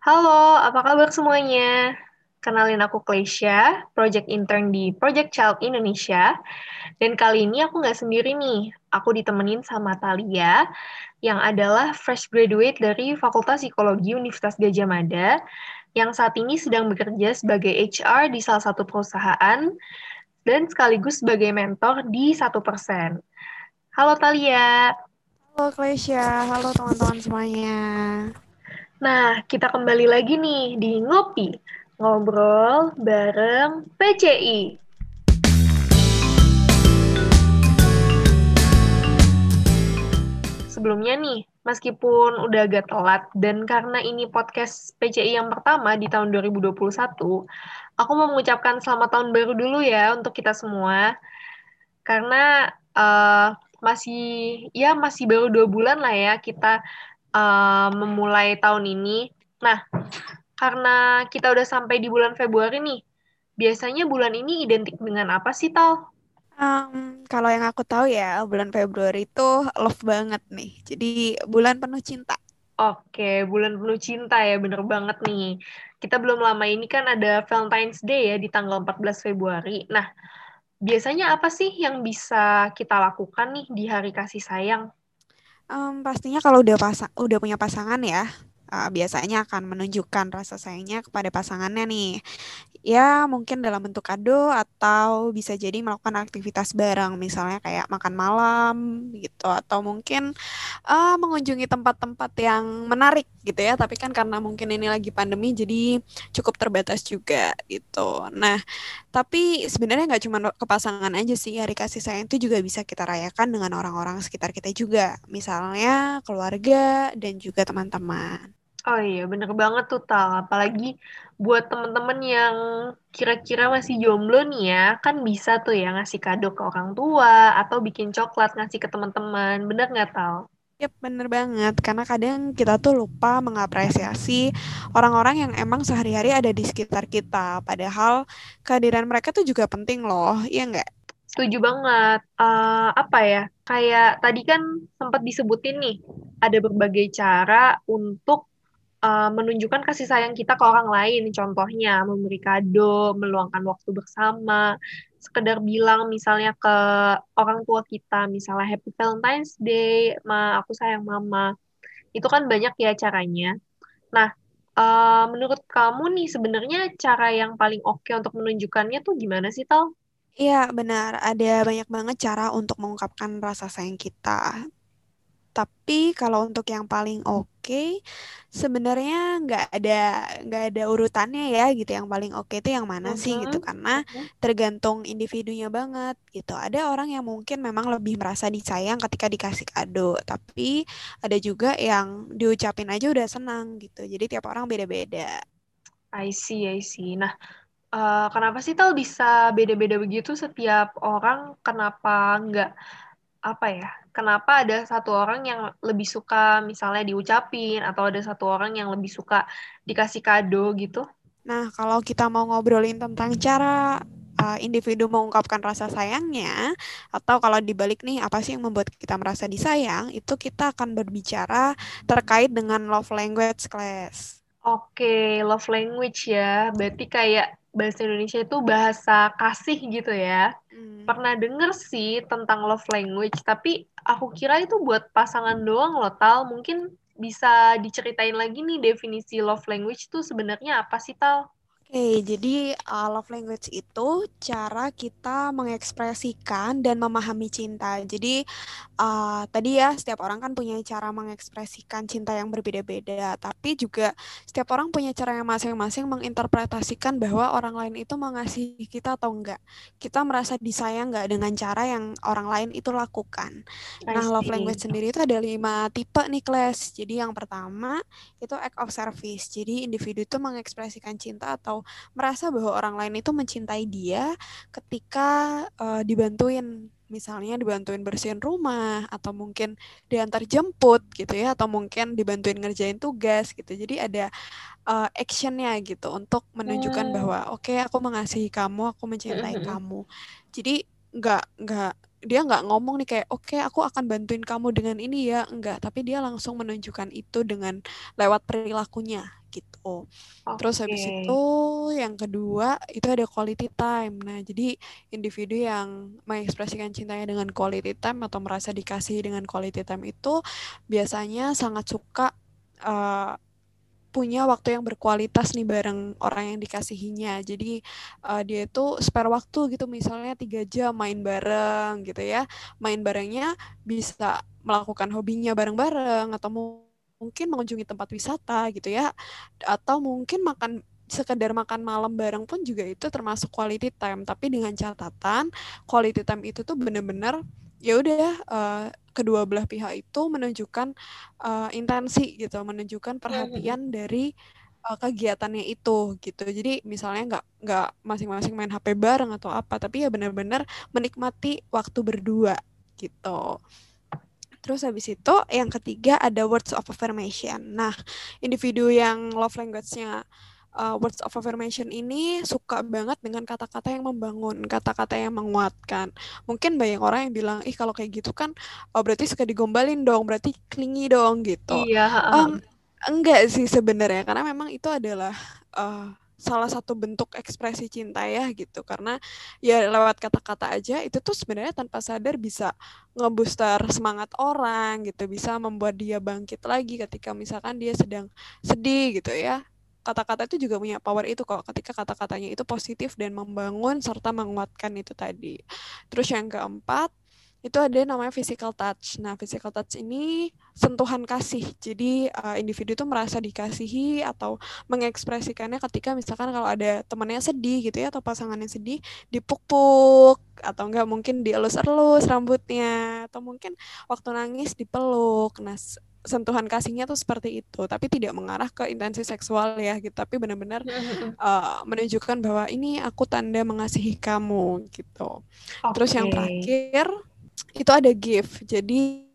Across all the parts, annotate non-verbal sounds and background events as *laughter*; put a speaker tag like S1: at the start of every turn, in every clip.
S1: Halo, apa kabar semuanya? Kenalin aku Klesia, Project Intern di Project Child Indonesia. Dan kali ini aku nggak sendiri nih, aku ditemenin sama Talia, yang adalah fresh graduate dari Fakultas Psikologi Universitas Gajah Mada, yang saat ini sedang bekerja sebagai HR di salah satu perusahaan, dan sekaligus sebagai mentor di satu persen. Halo Talia.
S2: Halo Klesia, halo teman-teman semuanya.
S1: Nah, kita kembali lagi nih di Ngopi, ngobrol bareng PCI. Sebelumnya nih, meskipun udah agak telat dan karena ini podcast PCI yang pertama di tahun 2021, aku mau mengucapkan selamat tahun baru dulu ya untuk kita semua. Karena uh, masih ya masih baru dua bulan lah ya kita uh, memulai tahun ini. Nah, karena kita udah sampai di bulan Februari nih, biasanya bulan ini identik dengan apa sih, Tal?
S2: Um, kalau yang aku tahu ya, bulan Februari itu love banget nih. Jadi bulan penuh cinta.
S1: Oke, bulan penuh cinta ya, bener banget nih. Kita belum lama ini kan ada Valentine's Day ya di tanggal 14 Februari. Nah, biasanya apa sih yang bisa kita lakukan nih di hari kasih sayang?
S2: Um, pastinya kalau udah pasang, udah punya pasangan ya, uh, biasanya akan menunjukkan rasa sayangnya kepada pasangannya nih. Ya, mungkin dalam bentuk kado atau bisa jadi melakukan aktivitas bareng, misalnya kayak makan malam gitu, atau mungkin uh, mengunjungi tempat-tempat yang menarik gitu ya. Tapi kan karena mungkin ini lagi pandemi, jadi cukup terbatas juga gitu. Nah, tapi sebenarnya nggak cuma ke pasangan aja sih, hari kasih sayang itu juga bisa kita rayakan dengan orang-orang sekitar kita juga, misalnya keluarga dan juga teman-teman.
S1: Oh iya, bener banget tuh, Tal. Apalagi buat temen-temen yang kira-kira masih jomblo nih ya, kan bisa tuh ya ngasih kado ke orang tua atau bikin coklat ngasih ke teman-teman. Bener nggak, Tal?
S2: Yap, bener banget. Karena kadang kita tuh lupa mengapresiasi orang-orang yang emang sehari-hari ada di sekitar kita. Padahal kehadiran mereka tuh juga penting loh, iya nggak?
S1: Setuju banget. Uh, apa ya, kayak tadi kan sempat disebutin nih, ada berbagai cara untuk uh, menunjukkan kasih sayang kita ke orang lain. Contohnya memberi kado, meluangkan waktu bersama, sekedar bilang misalnya ke orang tua kita, misalnya Happy Valentine's Day, ma aku sayang mama. Itu kan banyak ya caranya. Nah, uh, menurut kamu nih sebenarnya cara yang paling oke okay untuk menunjukkannya tuh gimana sih, Tal?
S2: Iya, benar. Ada banyak banget cara untuk mengungkapkan rasa sayang kita. Tapi kalau untuk yang paling oke, okay, sebenarnya nggak ada nggak ada urutannya ya gitu. Yang paling oke okay itu yang mana sih gitu karena tergantung individunya banget gitu. Ada orang yang mungkin memang lebih merasa disayang ketika dikasih kado, tapi ada juga yang diucapin aja udah senang gitu. Jadi tiap orang beda-beda.
S1: I see, I see. Nah, uh, kenapa sih tal bisa beda-beda begitu setiap orang? Kenapa nggak apa ya? Kenapa ada satu orang yang lebih suka misalnya diucapin atau ada satu orang yang lebih suka dikasih kado gitu?
S2: Nah, kalau kita mau ngobrolin tentang cara uh, individu mengungkapkan rasa sayangnya atau kalau dibalik nih apa sih yang membuat kita merasa disayang, itu kita akan berbicara terkait dengan love language class.
S1: Oke, love language ya. Berarti kayak bahasa Indonesia itu bahasa kasih gitu ya. Hmm. Pernah denger sih tentang love language, tapi aku kira itu buat pasangan doang loh, Tal. Mungkin bisa diceritain lagi nih definisi love language itu sebenarnya apa sih, Tal?
S2: Oke, jadi uh, love language itu cara kita mengekspresikan dan memahami cinta. Jadi uh, tadi ya setiap orang kan punya cara mengekspresikan cinta yang berbeda-beda, tapi juga setiap orang punya cara yang masing-masing menginterpretasikan bahwa orang lain itu mengasihi kita atau enggak. Kita merasa disayang enggak dengan cara yang orang lain itu lakukan. Nah, love language sendiri itu ada lima tipe nih, kelas. Jadi yang pertama itu act of service. Jadi individu itu mengekspresikan cinta atau merasa bahwa orang lain itu mencintai dia ketika uh, dibantuin. Misalnya dibantuin bersihin rumah atau mungkin diantar jemput gitu ya atau mungkin dibantuin ngerjain tugas gitu. Jadi ada uh, actionnya gitu untuk menunjukkan hmm. bahwa oke okay, aku mengasihi kamu aku mencintai *laughs* kamu. Jadi nggak nggak dia nggak ngomong nih kayak oke okay, aku akan bantuin kamu dengan ini ya. Enggak tapi dia langsung menunjukkan itu dengan lewat perilakunya gitu. Okay. terus habis itu yang kedua itu ada quality time. Nah jadi individu yang mengekspresikan cintanya dengan quality time atau merasa dikasih dengan quality time itu biasanya sangat suka uh, punya waktu yang berkualitas nih bareng orang yang dikasihinya. Jadi uh, dia itu spare waktu gitu misalnya tiga jam main bareng gitu ya. Main barengnya bisa melakukan hobinya bareng-bareng atau mungkin mengunjungi tempat wisata gitu ya. Atau mungkin makan sekedar makan malam bareng pun juga itu termasuk quality time. Tapi dengan catatan quality time itu tuh bener-bener ya udah uh, kedua belah pihak itu menunjukkan uh, intensi gitu, menunjukkan hmm, hmm, hmm. perhatian dari uh, kegiatannya itu gitu. Jadi misalnya nggak nggak masing-masing main HP bareng atau apa, tapi ya benar-benar menikmati waktu berdua gitu. Terus habis itu yang ketiga ada words of affirmation. Nah, individu yang love language-nya uh, words of affirmation ini suka banget dengan kata-kata yang membangun, kata-kata yang menguatkan. Mungkin banyak orang yang bilang, ih kalau kayak gitu kan oh, berarti suka digombalin dong, berarti klingi dong gitu.
S1: Iya.
S2: Um, enggak sih sebenarnya, karena memang itu adalah uh, salah satu bentuk ekspresi cinta ya gitu karena ya lewat kata-kata aja itu tuh sebenarnya tanpa sadar bisa ngebooster semangat orang gitu bisa membuat dia bangkit lagi ketika misalkan dia sedang sedih gitu ya kata-kata itu juga punya power itu kok ketika kata-katanya itu positif dan membangun serta menguatkan itu tadi. Terus yang keempat itu ada namanya physical touch. Nah, physical touch ini sentuhan kasih. Jadi uh, individu itu merasa dikasihi atau mengekspresikannya ketika misalkan kalau ada temannya sedih gitu ya atau pasangannya sedih, dipuk-puk atau enggak mungkin dielus-elus rambutnya atau mungkin waktu nangis dipeluk. Nah, sentuhan kasihnya tuh seperti itu tapi tidak mengarah ke intensi seksual ya gitu. Tapi benar-benar uh, menunjukkan bahwa ini aku tanda mengasihi kamu gitu. Okay. terus yang terakhir itu ada gift. Jadi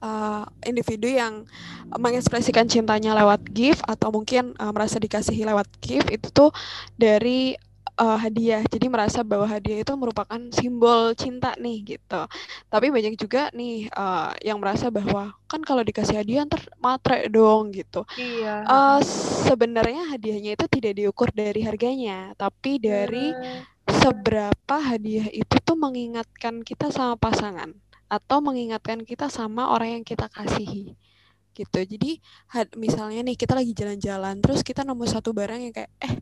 S2: uh, individu yang mengekspresikan cintanya lewat gift atau mungkin uh, merasa dikasihi lewat gift itu tuh dari uh, hadiah. Jadi merasa bahwa hadiah itu merupakan simbol cinta nih gitu. Tapi banyak juga nih uh, yang merasa bahwa kan kalau dikasih hadiah ntar matre dong gitu.
S1: Iya.
S2: Uh, sebenarnya hadiahnya itu tidak diukur dari harganya, tapi dari hmm. seberapa hadiah itu tuh mengingatkan kita sama pasangan atau mengingatkan kita sama orang yang kita kasihi gitu. Jadi misalnya nih kita lagi jalan-jalan terus kita nemu satu barang yang kayak eh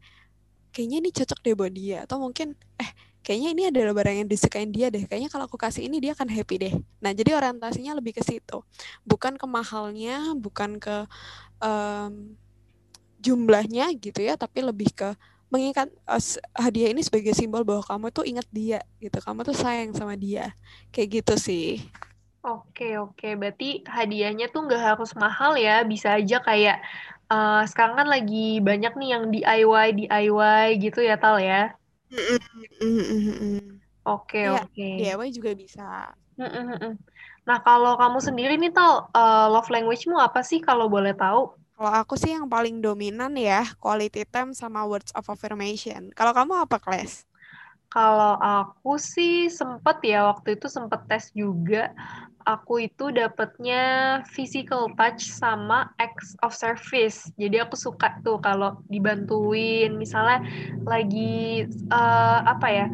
S2: kayaknya ini cocok deh buat dia. Atau mungkin eh kayaknya ini adalah barang yang disukain dia deh. Kayaknya kalau aku kasih ini dia akan happy deh. Nah jadi orientasinya lebih ke situ. Bukan ke mahalnya bukan ke um, jumlahnya gitu ya tapi lebih ke mengingat uh, hadiah ini sebagai simbol bahwa kamu tuh ingat dia gitu. Kamu tuh sayang sama dia. Kayak gitu sih.
S1: Oke oke, berarti hadiahnya tuh nggak harus mahal ya, bisa aja kayak uh, sekarang kan lagi banyak nih yang DIY DIY gitu ya Tal ya. Oke
S2: ya,
S1: oke.
S2: DIY juga bisa.
S1: Nah kalau kamu sendiri nih Tal, uh, love language-mu apa sih kalau boleh tahu?
S2: Kalau aku sih yang paling dominan ya quality time sama words of affirmation. Kalau kamu apa, Kles?
S1: Kalau aku sih sempet ya waktu itu sempet tes juga aku itu dapetnya physical touch sama acts of service. Jadi aku suka tuh kalau dibantuin, misalnya lagi uh, apa ya,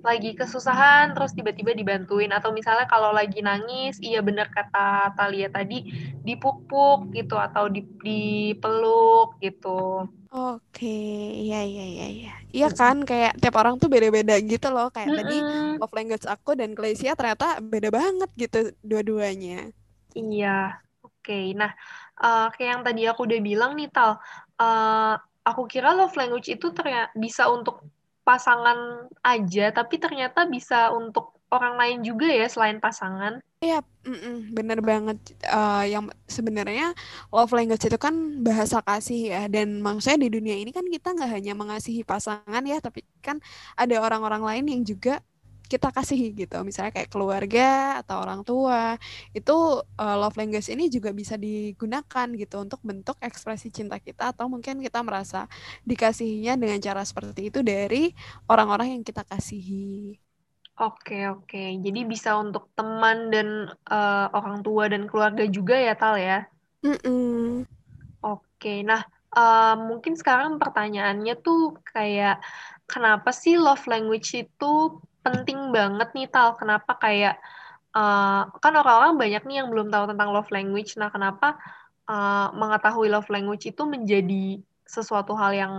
S1: lagi kesusahan terus tiba-tiba dibantuin atau misalnya kalau lagi nangis, iya bener kata Talia tadi dipupuk gitu atau dipeluk gitu.
S2: Oke, iya iya iya iya. Iya kan kayak tiap orang tuh beda-beda gitu loh. Kayak tadi love language aku dan Klesia ternyata beda banget gitu dua-duanya.
S1: Iya. Oke. Nah, uh, kayak yang tadi aku udah bilang nih Tal, uh, aku kira love language itu ternyata bisa untuk pasangan aja, tapi ternyata bisa untuk orang lain juga ya selain pasangan.
S2: Iya, mm-mm, bener banget. Uh, yang sebenarnya love language itu kan bahasa kasih ya, dan maksudnya di dunia ini kan kita nggak hanya mengasihi pasangan ya, tapi kan ada orang-orang lain yang juga kita kasih gitu. Misalnya kayak keluarga atau orang tua. Itu uh, love language ini juga bisa digunakan gitu untuk bentuk ekspresi cinta kita atau mungkin kita merasa dikasihinya dengan cara seperti itu dari orang-orang yang kita kasihi.
S1: Oke, oke. Jadi bisa untuk teman dan uh, orang tua dan keluarga juga ya, Tal ya?
S2: Mm-mm.
S1: Oke, nah uh, mungkin sekarang pertanyaannya tuh kayak kenapa sih love language itu penting banget nih, Tal? Kenapa kayak uh, kan orang-orang banyak nih yang belum tahu tentang love language. Nah, kenapa uh, mengetahui love language itu menjadi sesuatu hal yang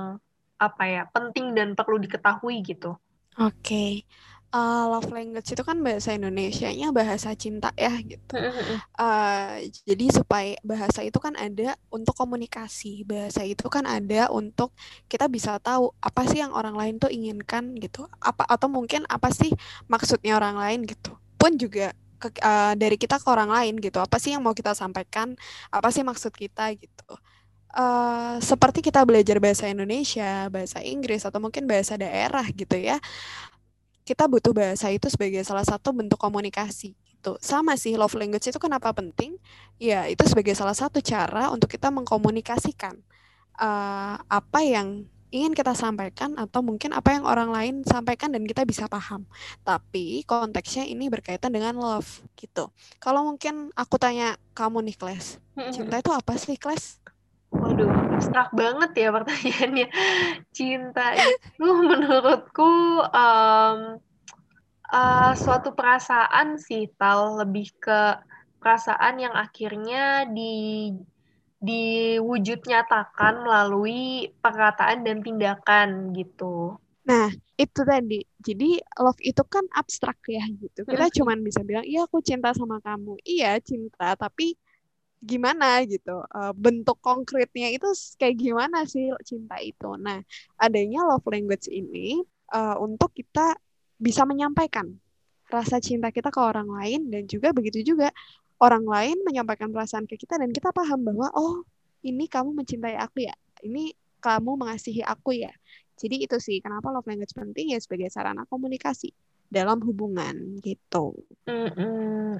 S1: apa ya penting dan perlu diketahui gitu?
S2: Oke. Okay uh, love language itu kan bahasa Indonesia-nya bahasa cinta ya gitu. Uh, jadi supaya bahasa itu kan ada untuk komunikasi, bahasa itu kan ada untuk kita bisa tahu apa sih yang orang lain tuh inginkan gitu, apa atau mungkin apa sih maksudnya orang lain gitu. Pun juga ke, uh, dari kita ke orang lain gitu, apa sih yang mau kita sampaikan, apa sih maksud kita gitu. Uh, seperti kita belajar bahasa Indonesia, bahasa Inggris atau mungkin bahasa daerah gitu ya kita butuh bahasa itu sebagai salah satu bentuk komunikasi gitu. Sama sih love language itu kenapa penting? Ya, itu sebagai salah satu cara untuk kita mengkomunikasikan uh, apa yang ingin kita sampaikan atau mungkin apa yang orang lain sampaikan dan kita bisa paham. Tapi konteksnya ini berkaitan dengan love gitu. Kalau mungkin aku tanya kamu nih, Kles, cinta itu apa sih, Kles?
S1: Waduh, abstrak banget ya pertanyaannya. Cinta itu menurutku um, uh, suatu perasaan sih, Tal. Lebih ke perasaan yang akhirnya di diwujud nyatakan melalui perkataan dan tindakan gitu.
S2: Nah, itu tadi. Jadi love itu kan abstrak ya gitu. Kita cuman bisa bilang, "Iya, aku cinta sama kamu." Iya, cinta, tapi gimana gitu uh, bentuk konkretnya itu kayak gimana sih cinta itu? Nah adanya love language ini uh, untuk kita bisa menyampaikan rasa cinta kita ke orang lain dan juga begitu juga orang lain menyampaikan perasaan ke kita dan kita paham bahwa oh ini kamu mencintai aku ya ini kamu mengasihi aku ya. Jadi itu sih kenapa love language penting ya sebagai sarana komunikasi dalam hubungan gitu.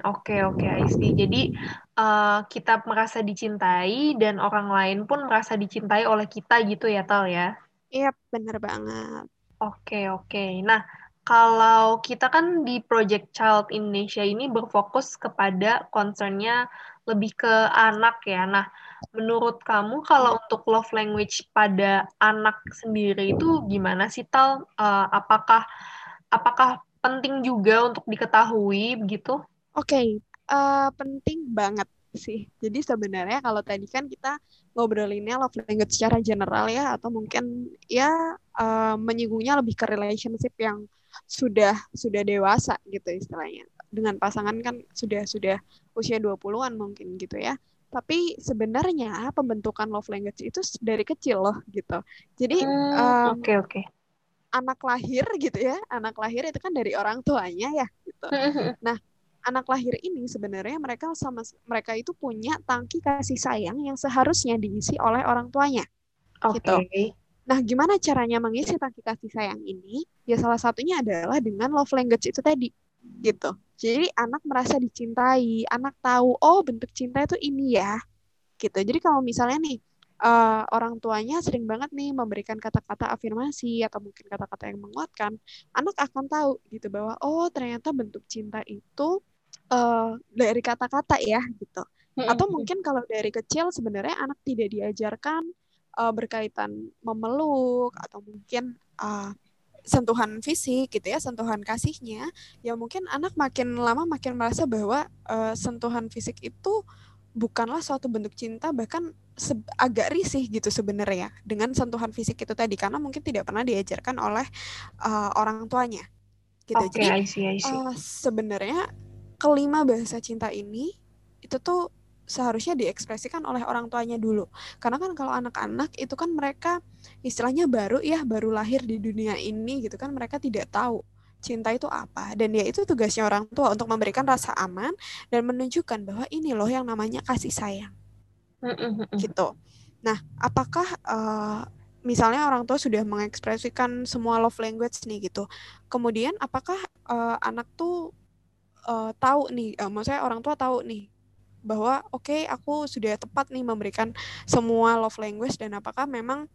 S1: Oke oke okay, Jadi uh, kita merasa dicintai dan orang lain pun merasa dicintai oleh kita gitu ya Tal ya?
S2: Iya yep, bener banget.
S1: Oke okay, oke. Okay. Nah kalau kita kan di Project Child Indonesia ini berfokus kepada concernnya lebih ke anak ya. Nah menurut kamu kalau untuk love language pada anak sendiri itu gimana sih Tal? Uh, apakah apakah penting juga untuk diketahui begitu?
S2: Oke, okay. uh, eh, penting banget sih. Jadi sebenarnya kalau tadi kan kita ngobrolinnya love language secara general ya atau mungkin ya uh, menyinggungnya lebih ke relationship yang sudah sudah dewasa gitu istilahnya. Dengan pasangan kan sudah sudah usia 20-an mungkin gitu ya. Tapi sebenarnya pembentukan love language itu dari kecil loh gitu. Jadi
S1: oke hmm, oke. Um, okay, okay
S2: anak lahir gitu ya anak lahir itu kan dari orang tuanya ya gitu. *laughs* Nah anak lahir ini sebenarnya mereka sama mereka itu punya tangki kasih sayang yang seharusnya diisi oleh orang tuanya okay. gitu nah gimana caranya mengisi tangki kasih sayang ini? Ya salah satunya adalah dengan love language itu tadi gitu. Jadi anak merasa dicintai anak tahu oh bentuk cinta itu ini ya gitu. Jadi kalau misalnya nih uh, orang tuanya sering banget nih memberikan kata-kata afirmasi atau mungkin kata-kata yang menguatkan, anak akan tahu gitu bahwa oh ternyata bentuk cinta itu uh, dari kata-kata ya gitu. Atau mungkin kalau dari kecil sebenarnya anak tidak diajarkan uh, berkaitan memeluk atau mungkin uh, sentuhan fisik gitu ya, sentuhan kasihnya, ya mungkin anak makin lama makin merasa bahwa uh, sentuhan fisik itu bukanlah suatu bentuk cinta bahkan agak risih gitu sebenarnya dengan sentuhan fisik itu tadi karena mungkin tidak pernah diajarkan oleh uh, orang tuanya gitu
S1: okay, jadi I see, I see.
S2: Uh, sebenarnya kelima bahasa cinta ini itu tuh seharusnya diekspresikan oleh orang tuanya dulu karena kan kalau anak-anak itu kan mereka istilahnya baru ya baru lahir di dunia ini gitu kan mereka tidak tahu cinta itu apa? Dan ya itu tugasnya orang tua untuk memberikan rasa aman dan menunjukkan bahwa ini loh yang namanya kasih sayang. Gitu. Nah apakah uh, misalnya orang tua sudah mengekspresikan semua love language nih gitu kemudian apakah uh, anak tuh uh, tahu nih uh, maksudnya orang tua tahu nih bahwa oke okay, aku sudah tepat nih memberikan semua love language dan apakah memang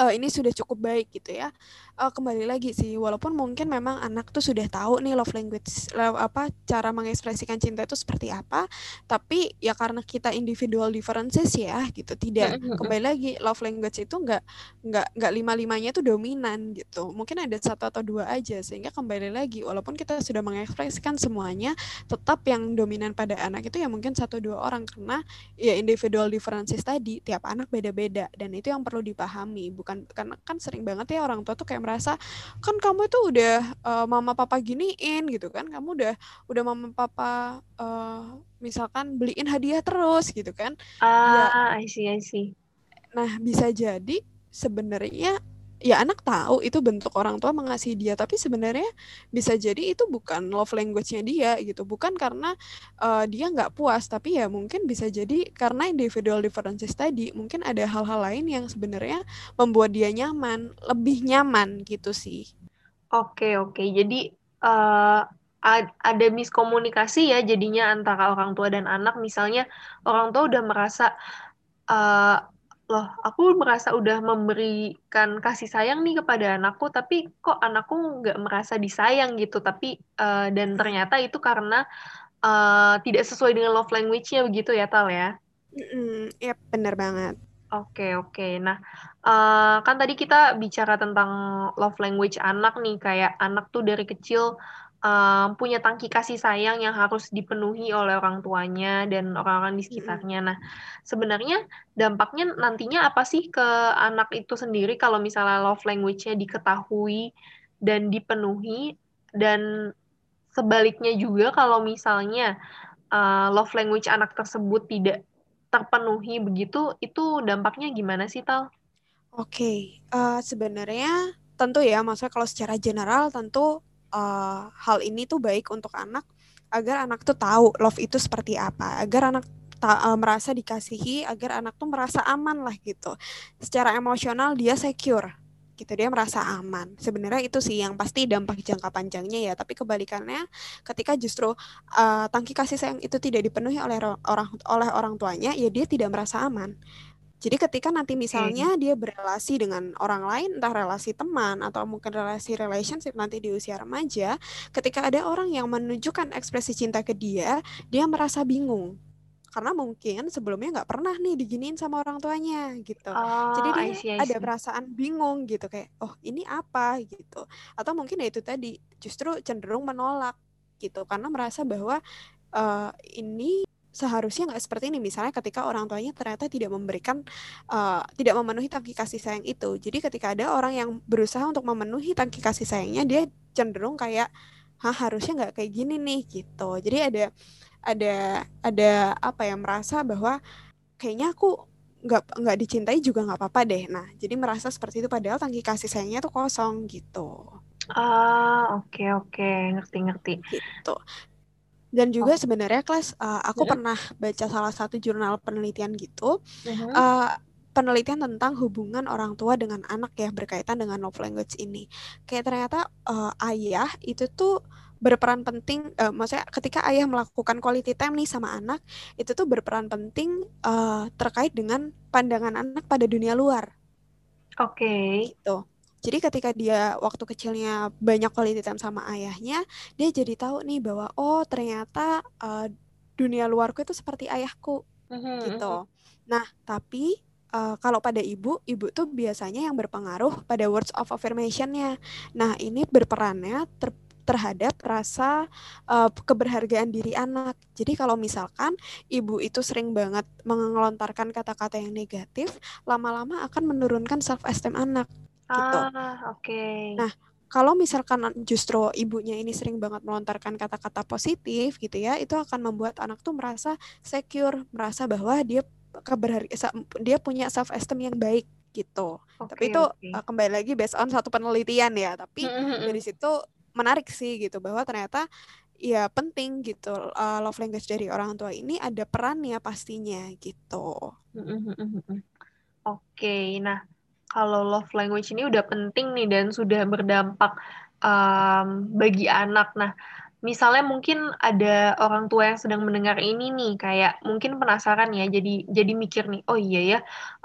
S2: uh, ini sudah cukup baik gitu ya. Uh, kembali lagi sih, walaupun mungkin memang anak tuh sudah tahu nih love language love, apa cara mengekspresikan cinta itu seperti apa, tapi ya karena kita individual differences ya gitu, tidak kembali lagi love language itu nggak nggak nggak lima limanya itu dominan gitu, mungkin ada satu atau dua aja sehingga kembali lagi walaupun kita sudah mengekspresikan semuanya, tetap yang dominan pada anak itu ya mungkin satu dua orang karena ya individual differences tadi tiap anak beda-beda dan itu yang perlu dipahami bukan karena kan sering banget ya orang tua tuh kayak merasa kan kamu itu udah uh, mama papa giniin gitu kan. Kamu udah udah mama papa uh, misalkan beliin hadiah terus gitu kan.
S1: Ah ya, I see I see.
S2: Nah bisa jadi sebenarnya ya anak tahu itu bentuk orang tua mengasihi dia tapi sebenarnya bisa jadi itu bukan love language-nya dia gitu. Bukan karena uh, dia nggak puas tapi ya mungkin bisa jadi karena individual differences tadi mungkin ada hal-hal lain yang sebenarnya membuat dia nyaman lebih nyaman gitu sih.
S1: Oke oke. Jadi uh, ada miskomunikasi ya jadinya antara orang tua dan anak. Misalnya orang tua udah merasa uh, loh aku merasa udah memberikan kasih sayang nih kepada anakku tapi kok anakku nggak merasa disayang gitu? Tapi uh, dan ternyata itu karena uh, tidak sesuai dengan love language-nya begitu ya Tal ya?
S2: Mm ya benar banget.
S1: Oke, oke. Nah, uh, kan tadi kita bicara tentang love language anak nih, kayak anak tuh dari kecil um, punya tangki kasih sayang yang harus dipenuhi oleh orang tuanya dan orang-orang di sekitarnya. Nah, sebenarnya dampaknya nantinya apa sih ke anak itu sendiri kalau misalnya love language-nya diketahui dan dipenuhi dan sebaliknya juga kalau misalnya uh, love language anak tersebut tidak terpenuhi begitu, itu dampaknya gimana sih, Tal?
S2: Oke, okay. uh, sebenarnya tentu ya, maksudnya kalau secara general tentu uh, hal ini tuh baik untuk anak agar anak tuh tahu love itu seperti apa, agar anak ta uh, merasa dikasihi, agar anak tuh merasa aman lah gitu. Secara emosional dia secure gitu dia merasa aman sebenarnya itu sih yang pasti dampak jangka panjangnya ya tapi kebalikannya ketika justru uh, tangki kasih sayang itu tidak dipenuhi oleh orang oleh orang tuanya ya dia tidak merasa aman jadi ketika nanti misalnya okay. dia berrelasi dengan orang lain, entah relasi teman atau mungkin relasi relationship nanti di usia remaja, ketika ada orang yang menunjukkan ekspresi cinta ke dia, dia merasa bingung karena mungkin sebelumnya nggak pernah nih diginiin sama orang tuanya gitu.
S1: Oh,
S2: Jadi dia
S1: I see, I see.
S2: ada perasaan bingung gitu kayak oh ini apa gitu. Atau mungkin ya itu tadi justru cenderung menolak gitu karena merasa bahwa uh, ini seharusnya nggak seperti ini. Misalnya ketika orang tuanya ternyata tidak memberikan uh, tidak memenuhi tangki kasih sayang itu. Jadi ketika ada orang yang berusaha untuk memenuhi tangki kasih sayangnya dia cenderung kayak Hah, harusnya nggak kayak gini nih gitu. Jadi ada ada ada apa ya merasa bahwa kayaknya aku nggak nggak dicintai juga nggak apa-apa deh. Nah jadi merasa seperti itu padahal tangki kasih sayangnya tuh kosong gitu.
S1: Ah oke okay, oke. Okay. ngerti ngerti.
S2: Gitu dan juga oh. sebenarnya kelas uh, aku yeah. pernah baca salah satu jurnal penelitian gitu. Uh-huh. Uh, penelitian tentang hubungan orang tua dengan anak ya berkaitan dengan love language ini. Kayak ternyata uh, ayah itu tuh berperan penting uh, maksudnya ketika ayah melakukan quality time nih sama anak itu tuh berperan penting uh, terkait dengan pandangan anak pada dunia luar.
S1: Oke. Okay.
S2: Gitu. Jadi ketika dia waktu kecilnya banyak quality time sama ayahnya, dia jadi tahu nih bahwa oh ternyata uh, dunia luarku itu seperti ayahku mm-hmm. gitu. Mhm. Nah, tapi uh, kalau pada ibu, ibu tuh biasanya yang berpengaruh pada words of affirmation-nya. Nah, ini berperannya ter terhadap rasa uh, keberhargaan diri anak. Jadi kalau misalkan ibu itu sering banget mengelontarkan kata-kata yang negatif, lama-lama akan menurunkan self esteem anak gitu.
S1: Ah, oke. Okay.
S2: Nah, kalau misalkan justru ibunya ini sering banget melontarkan kata-kata positif gitu ya, itu akan membuat anak tuh merasa secure, merasa bahwa dia keberharga dia punya self esteem yang baik gitu. Okay, tapi itu okay. uh, kembali lagi based on satu penelitian ya, tapi dari situ menarik sih gitu bahwa ternyata ya penting gitu uh, love language dari orang tua ini ada perannya pastinya gitu.
S1: Oke, okay, nah kalau love language ini udah penting nih dan sudah berdampak um, bagi anak. Nah, misalnya mungkin ada orang tua yang sedang mendengar ini nih, kayak mungkin penasaran ya, jadi jadi mikir nih, oh iya ya,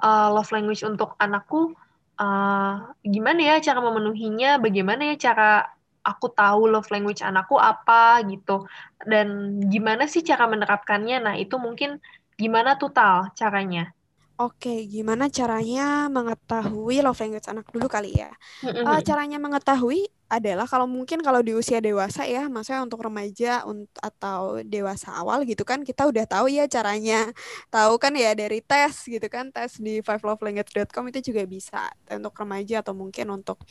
S1: uh, love language untuk anakku uh, gimana ya cara memenuhinya, bagaimana ya cara aku tahu love language anakku apa gitu, dan gimana sih cara menerapkannya. Nah itu mungkin gimana tuh Tal caranya?
S2: Oke, gimana caranya mengetahui love language anak dulu kali ya? Uh, caranya mengetahui adalah kalau mungkin kalau di usia dewasa ya, maksudnya untuk remaja atau dewasa awal gitu kan kita udah tahu ya caranya. Tahu kan ya dari tes gitu kan, tes di fivelovelanguage.com itu juga bisa untuk remaja atau mungkin untuk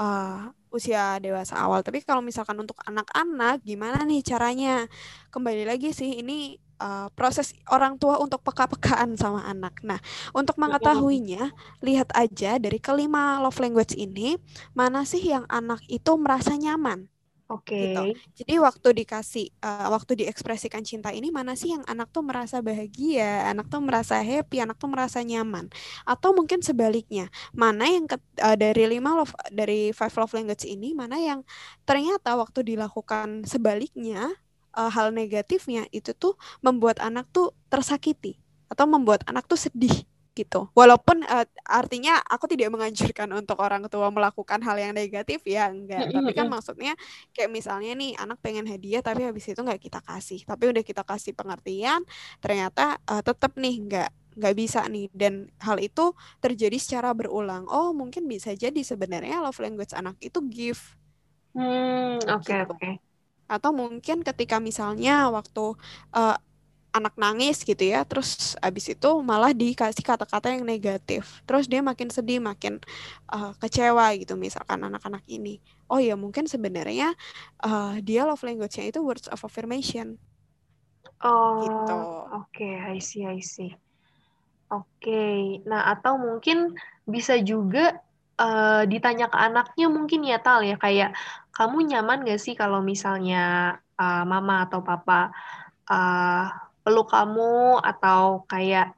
S2: uh, usia dewasa awal. Tapi kalau misalkan untuk anak-anak gimana nih caranya? Kembali lagi sih ini uh, proses orang tua untuk peka-pekaan sama anak. Nah, untuk mengetahuinya, lihat aja dari kelima love language ini, mana sih yang anak itu merasa nyaman.
S1: Oke. Okay. Gitu.
S2: Jadi waktu dikasih, uh, waktu diekspresikan cinta ini, mana sih yang anak tuh merasa bahagia, anak tuh merasa happy, anak tuh merasa nyaman, atau mungkin sebaliknya, mana yang ke, uh, dari lima love, dari five love language ini, mana yang ternyata waktu dilakukan sebaliknya, uh, hal negatifnya itu tuh membuat anak tuh tersakiti atau membuat anak tuh sedih gitu. Walaupun uh, artinya aku tidak menganjurkan untuk orang tua melakukan hal yang negatif ya enggak. Tapi kan maksudnya kayak misalnya nih anak pengen hadiah tapi habis itu nggak kita kasih. Tapi udah kita kasih pengertian, ternyata uh, tetap nih nggak nggak bisa nih dan hal itu terjadi secara berulang. Oh mungkin bisa jadi sebenarnya love language anak itu gift.
S1: Hmm oke okay, gitu. oke. Okay
S2: atau mungkin ketika misalnya waktu uh, anak nangis gitu ya terus abis itu malah dikasih kata-kata yang negatif. Terus dia makin sedih makin uh, kecewa gitu misalkan anak-anak ini. Oh ya mungkin sebenarnya uh, dia love language-nya itu words of affirmation.
S1: Oh gitu oke okay, I see I see. Oke okay. nah atau mungkin bisa juga uh, ditanya ke anaknya mungkin ya Tal ya kayak kamu nyaman gak sih kalau misalnya uh, mama atau papa uh, peluk kamu atau kayak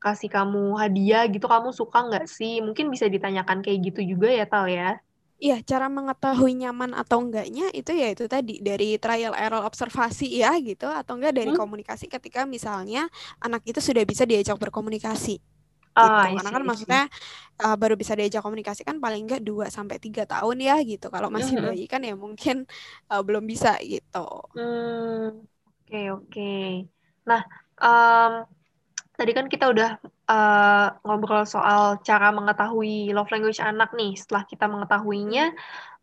S1: kasih kamu hadiah gitu kamu suka nggak sih mungkin bisa ditanyakan kayak gitu juga ya Tal ya
S2: Iya, cara mengetahui nyaman atau enggaknya itu ya itu tadi dari trial error observasi ya gitu atau enggak dari hmm? komunikasi ketika misalnya anak itu sudah bisa diajak berkomunikasi gitu. Oh, Karena kan maksudnya uh, baru bisa diajak komunikasi kan paling enggak 2 sampai tiga tahun ya gitu. Kalau masih mm -hmm. bayi kan ya mungkin uh, belum bisa gitu.
S1: Hmm. Oke, okay, oke. Okay. Nah, um, tadi kan kita udah uh, ngobrol soal cara mengetahui love language anak nih. Setelah kita mengetahuinya,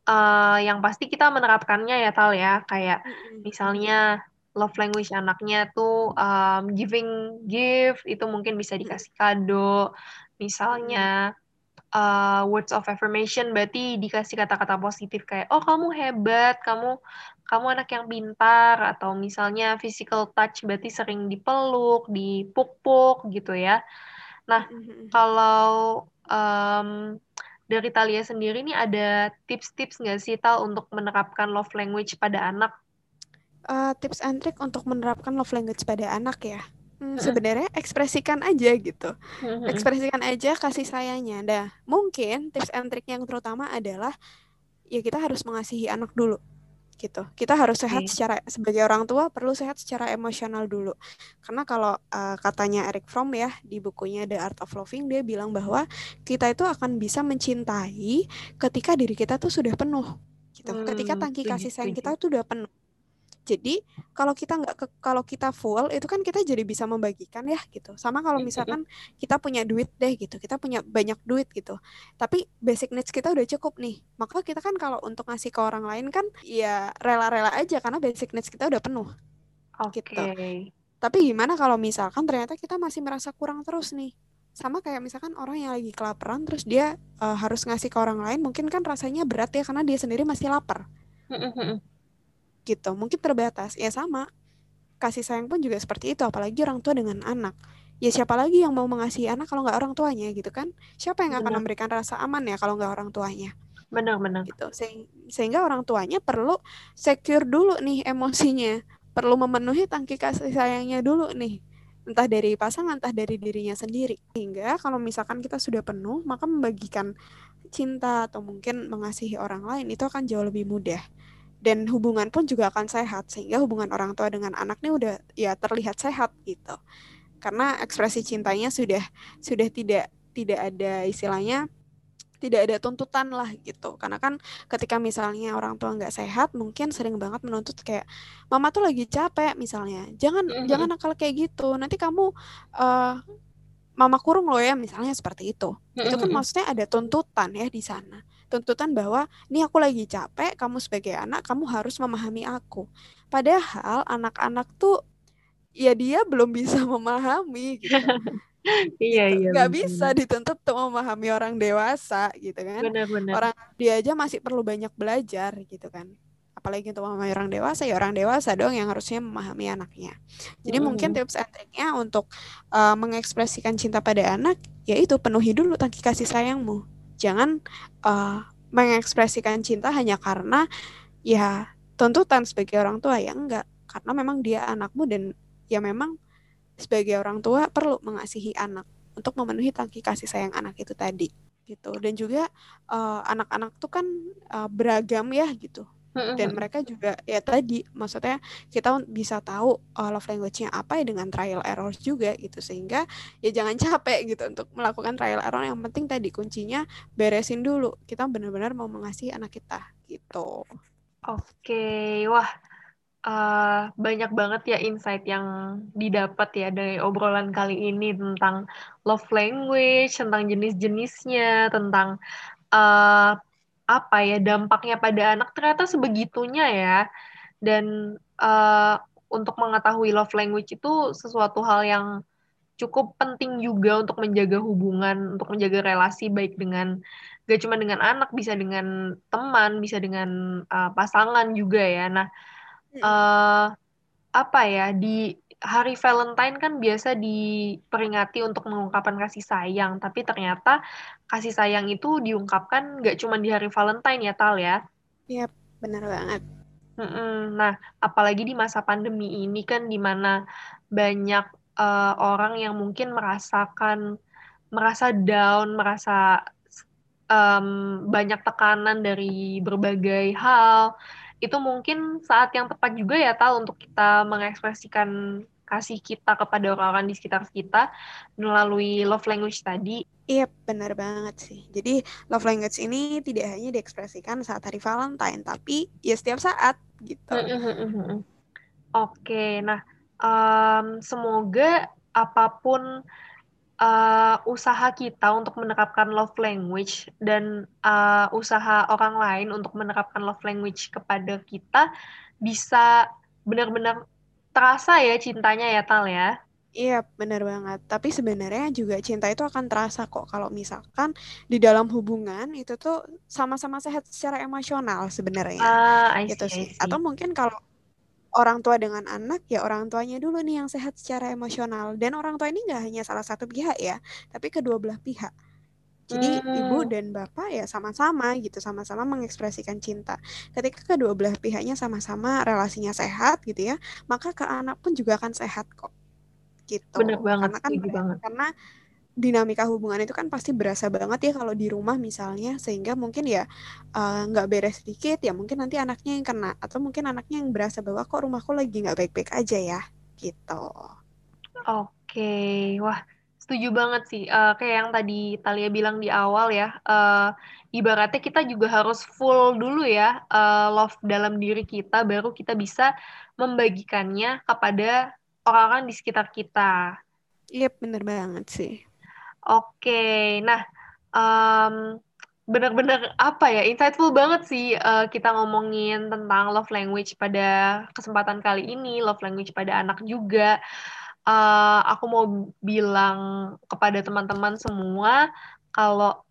S1: uh, yang pasti kita menerapkannya ya Tal ya. Kayak misalnya love language anaknya tuh um, giving gift itu mungkin bisa dikasih kado misalnya uh, words of affirmation berarti dikasih kata-kata positif kayak oh kamu hebat kamu kamu anak yang pintar atau misalnya physical touch berarti sering dipeluk dipuk-puk gitu ya. Nah kalau um, dari Talia sendiri nih ada tips-tips nggak sih Tal untuk menerapkan love language pada anak?
S2: Uh, tips and trick untuk menerapkan love language pada anak ya? Hmm, sebenarnya ekspresikan aja gitu. Ekspresikan aja kasih sayangnya. Nah, mungkin tips and trick yang terutama adalah ya kita harus mengasihi anak dulu gitu. Kita harus sehat okay. secara sebagai orang tua perlu sehat secara emosional dulu. Karena kalau uh, katanya Eric Fromm ya di bukunya The Art of Loving dia bilang bahwa kita itu akan bisa mencintai ketika diri kita tuh sudah penuh gitu. Hmm, ketika tangki kasih sayang kita tuh udah penuh. Jadi kalau kita nggak kalau kita full itu kan kita jadi bisa membagikan ya gitu. Sama kalau misalkan kita punya duit deh gitu, kita punya banyak duit gitu. Tapi basic needs kita udah cukup nih. Maka kita kan kalau untuk ngasih ke orang lain kan ya rela-rela aja karena basic needs kita udah penuh.
S1: Oke. Okay.
S2: Gitu. Tapi gimana kalau misalkan ternyata kita masih merasa kurang terus nih? sama kayak misalkan orang yang lagi kelaparan terus dia uh, harus ngasih ke orang lain mungkin kan rasanya berat ya karena dia sendiri masih lapar gitu. Mungkin terbatas. Ya sama. Kasih sayang pun juga seperti itu. Apalagi orang tua dengan anak. Ya siapa lagi yang mau mengasihi anak kalau nggak orang tuanya gitu kan? Siapa yang akan memberikan rasa aman ya kalau nggak orang tuanya?
S1: Benar-benar
S2: gitu. Sehingga orang tuanya perlu secure dulu nih emosinya. Perlu memenuhi tangki kasih sayangnya dulu nih. Entah dari pasangan entah dari dirinya sendiri. Sehingga kalau misalkan kita sudah penuh maka membagikan cinta atau mungkin mengasihi orang lain itu akan jauh lebih mudah dan hubungan pun juga akan sehat sehingga hubungan orang tua dengan anaknya udah ya terlihat sehat gitu. Karena ekspresi cintanya sudah sudah tidak tidak ada istilahnya tidak ada tuntutan lah gitu. Karena kan ketika misalnya orang tua nggak sehat mungkin sering banget menuntut kayak mama tuh lagi capek misalnya. Jangan mm-hmm. jangan nakal kayak gitu. Nanti kamu uh, mama kurung loh ya misalnya seperti itu. Mm-hmm. itu kan maksudnya ada tuntutan ya di sana tuntutan bahwa ini aku lagi capek kamu sebagai anak kamu harus memahami aku. Padahal anak-anak tuh ya dia belum bisa *laughs* memahami gitu. *laughs*
S1: Iya gitu. iya
S2: nggak bisa dituntut untuk memahami orang dewasa gitu kan.
S1: Benar-benar
S2: orang dia aja masih perlu banyak belajar gitu kan. Apalagi untuk memahami orang dewasa ya orang dewasa dong yang harusnya memahami anaknya. Jadi hmm. mungkin tips and triknya untuk uh, mengekspresikan cinta pada anak yaitu penuhi dulu tangki kasih sayangmu jangan uh, mengekspresikan cinta hanya karena ya tuntutan sebagai orang tua. Ya enggak. Karena memang dia anakmu dan ya memang sebagai orang tua perlu mengasihi anak untuk memenuhi tangki kasih sayang anak itu tadi gitu. Dan juga uh, anak-anak tuh kan uh, beragam ya gitu dan mereka juga ya tadi maksudnya kita bisa tahu uh, love language-nya apa ya dengan trial error juga gitu. Sehingga ya jangan *laughs* capek gitu untuk melakukan trial error. Yang penting tadi kuncinya beresin dulu. Kita benar-benar mau mengasihi anak kita gitu.
S1: Oke wah uh, banyak banget ya insight yang didapat ya dari obrolan kali ini tentang love language, tentang jenis-jenisnya, tentang uh, apa ya dampaknya pada anak ternyata sebegitunya ya. Dan uh, untuk mengetahui love language itu sesuatu hal yang cukup penting juga untuk menjaga hubungan, untuk menjaga relasi baik dengan gak cuma dengan anak, bisa dengan teman, bisa dengan uh, pasangan juga ya. Nah, uh, apa ya di hari Valentine kan biasa diperingati untuk mengungkapkan kasih sayang, tapi ternyata kasih sayang itu diungkapkan nggak cuma di hari Valentine ya Tal ya?
S2: Iya, benar banget.
S1: Nah, apalagi di masa pandemi ini kan di mana banyak uh, orang yang mungkin merasakan merasa down, merasa um, banyak tekanan dari berbagai hal itu mungkin saat yang tepat juga ya tal untuk kita mengekspresikan kasih kita kepada orang-orang di sekitar kita melalui love language tadi.
S2: Iya, benar banget sih. Jadi love language ini tidak hanya diekspresikan saat hari Valentine, tapi ya setiap saat gitu.
S1: Oke, nah um, semoga apa pun uh, usaha kita untuk menerapkan love language dan uh, usaha orang lain untuk menerapkan love language kepada kita bisa benar-benar terasa ya cintanya ya Tal ya.
S2: Iya, benar banget. Tapi sebenarnya juga cinta itu akan terasa kok kalau misalkan di dalam hubungan itu tuh sama-sama sehat secara emosional sebenarnya.
S1: I
S2: gitu sih. Atau mungkin kalau orang tua dengan anak ya orang tuanya dulu nih yang sehat secara emosional. Dan orang tua ini nggak hanya salah satu pihak ya tapi kedua belah pihak. Jadi hmm. ibu dan bapak ya sama-sama gitu sama-sama mengekspresikan cinta. Ketika kedua belah pihaknya sama-sama relasinya sehat gitu ya maka ke anak pun juga akan sehat kok. Gitu.
S1: Benar banget
S2: karena kan
S1: banget.
S2: karena dinamika hubungan itu kan pasti berasa banget ya kalau di rumah misalnya sehingga mungkin ya nggak uh, beres sedikit ya mungkin nanti anaknya yang kena atau mungkin anaknya yang berasa bahwa kok rumahku lagi nggak baik-baik aja ya gitu.
S1: Oke, wah setuju banget sih. Uh, kayak yang tadi Talia bilang di awal ya, uh, ibaratnya kita juga harus full dulu ya uh, love dalam diri kita, baru kita bisa membagikannya kepada orang-orang di sekitar kita.
S2: Iya, yep, bener banget sih.
S1: Oke, nah um, benar-benar apa ya insightful banget sih uh, kita ngomongin tentang love language pada kesempatan kali ini, love language pada anak juga. Uh, aku mau bilang kepada teman-teman semua kalau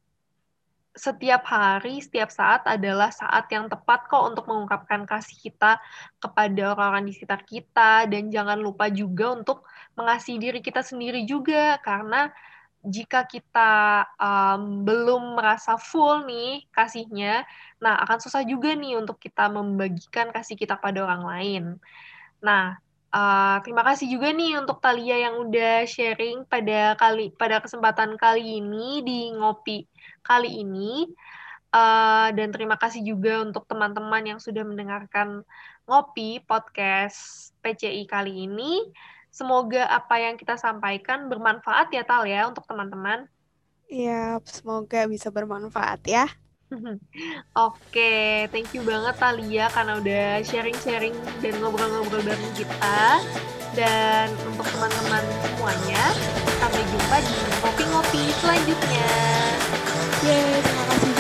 S1: setiap hari, setiap saat adalah saat yang tepat kok untuk mengungkapkan kasih kita kepada orang-orang di sekitar kita dan jangan lupa juga untuk mengasihi diri kita sendiri juga karena jika kita um, belum merasa full nih kasihnya, nah akan susah juga nih untuk kita membagikan kasih kita pada orang lain. Nah, uh, terima kasih juga nih untuk Talia yang udah sharing pada kali pada kesempatan kali ini di ngopi kali ini. Uh, dan terima kasih juga untuk teman-teman yang sudah mendengarkan ngopi podcast PCI kali ini. Semoga apa yang kita sampaikan bermanfaat ya Tal ya untuk teman-teman.
S2: Iya, semoga bisa bermanfaat ya. *laughs*
S1: Oke, thank you banget Talia karena udah sharing-sharing dan ngobrol-ngobrol bareng kita. Dan untuk teman-teman semuanya, sampai jumpa di ngopi-ngopi selanjutnya.
S2: Yeay,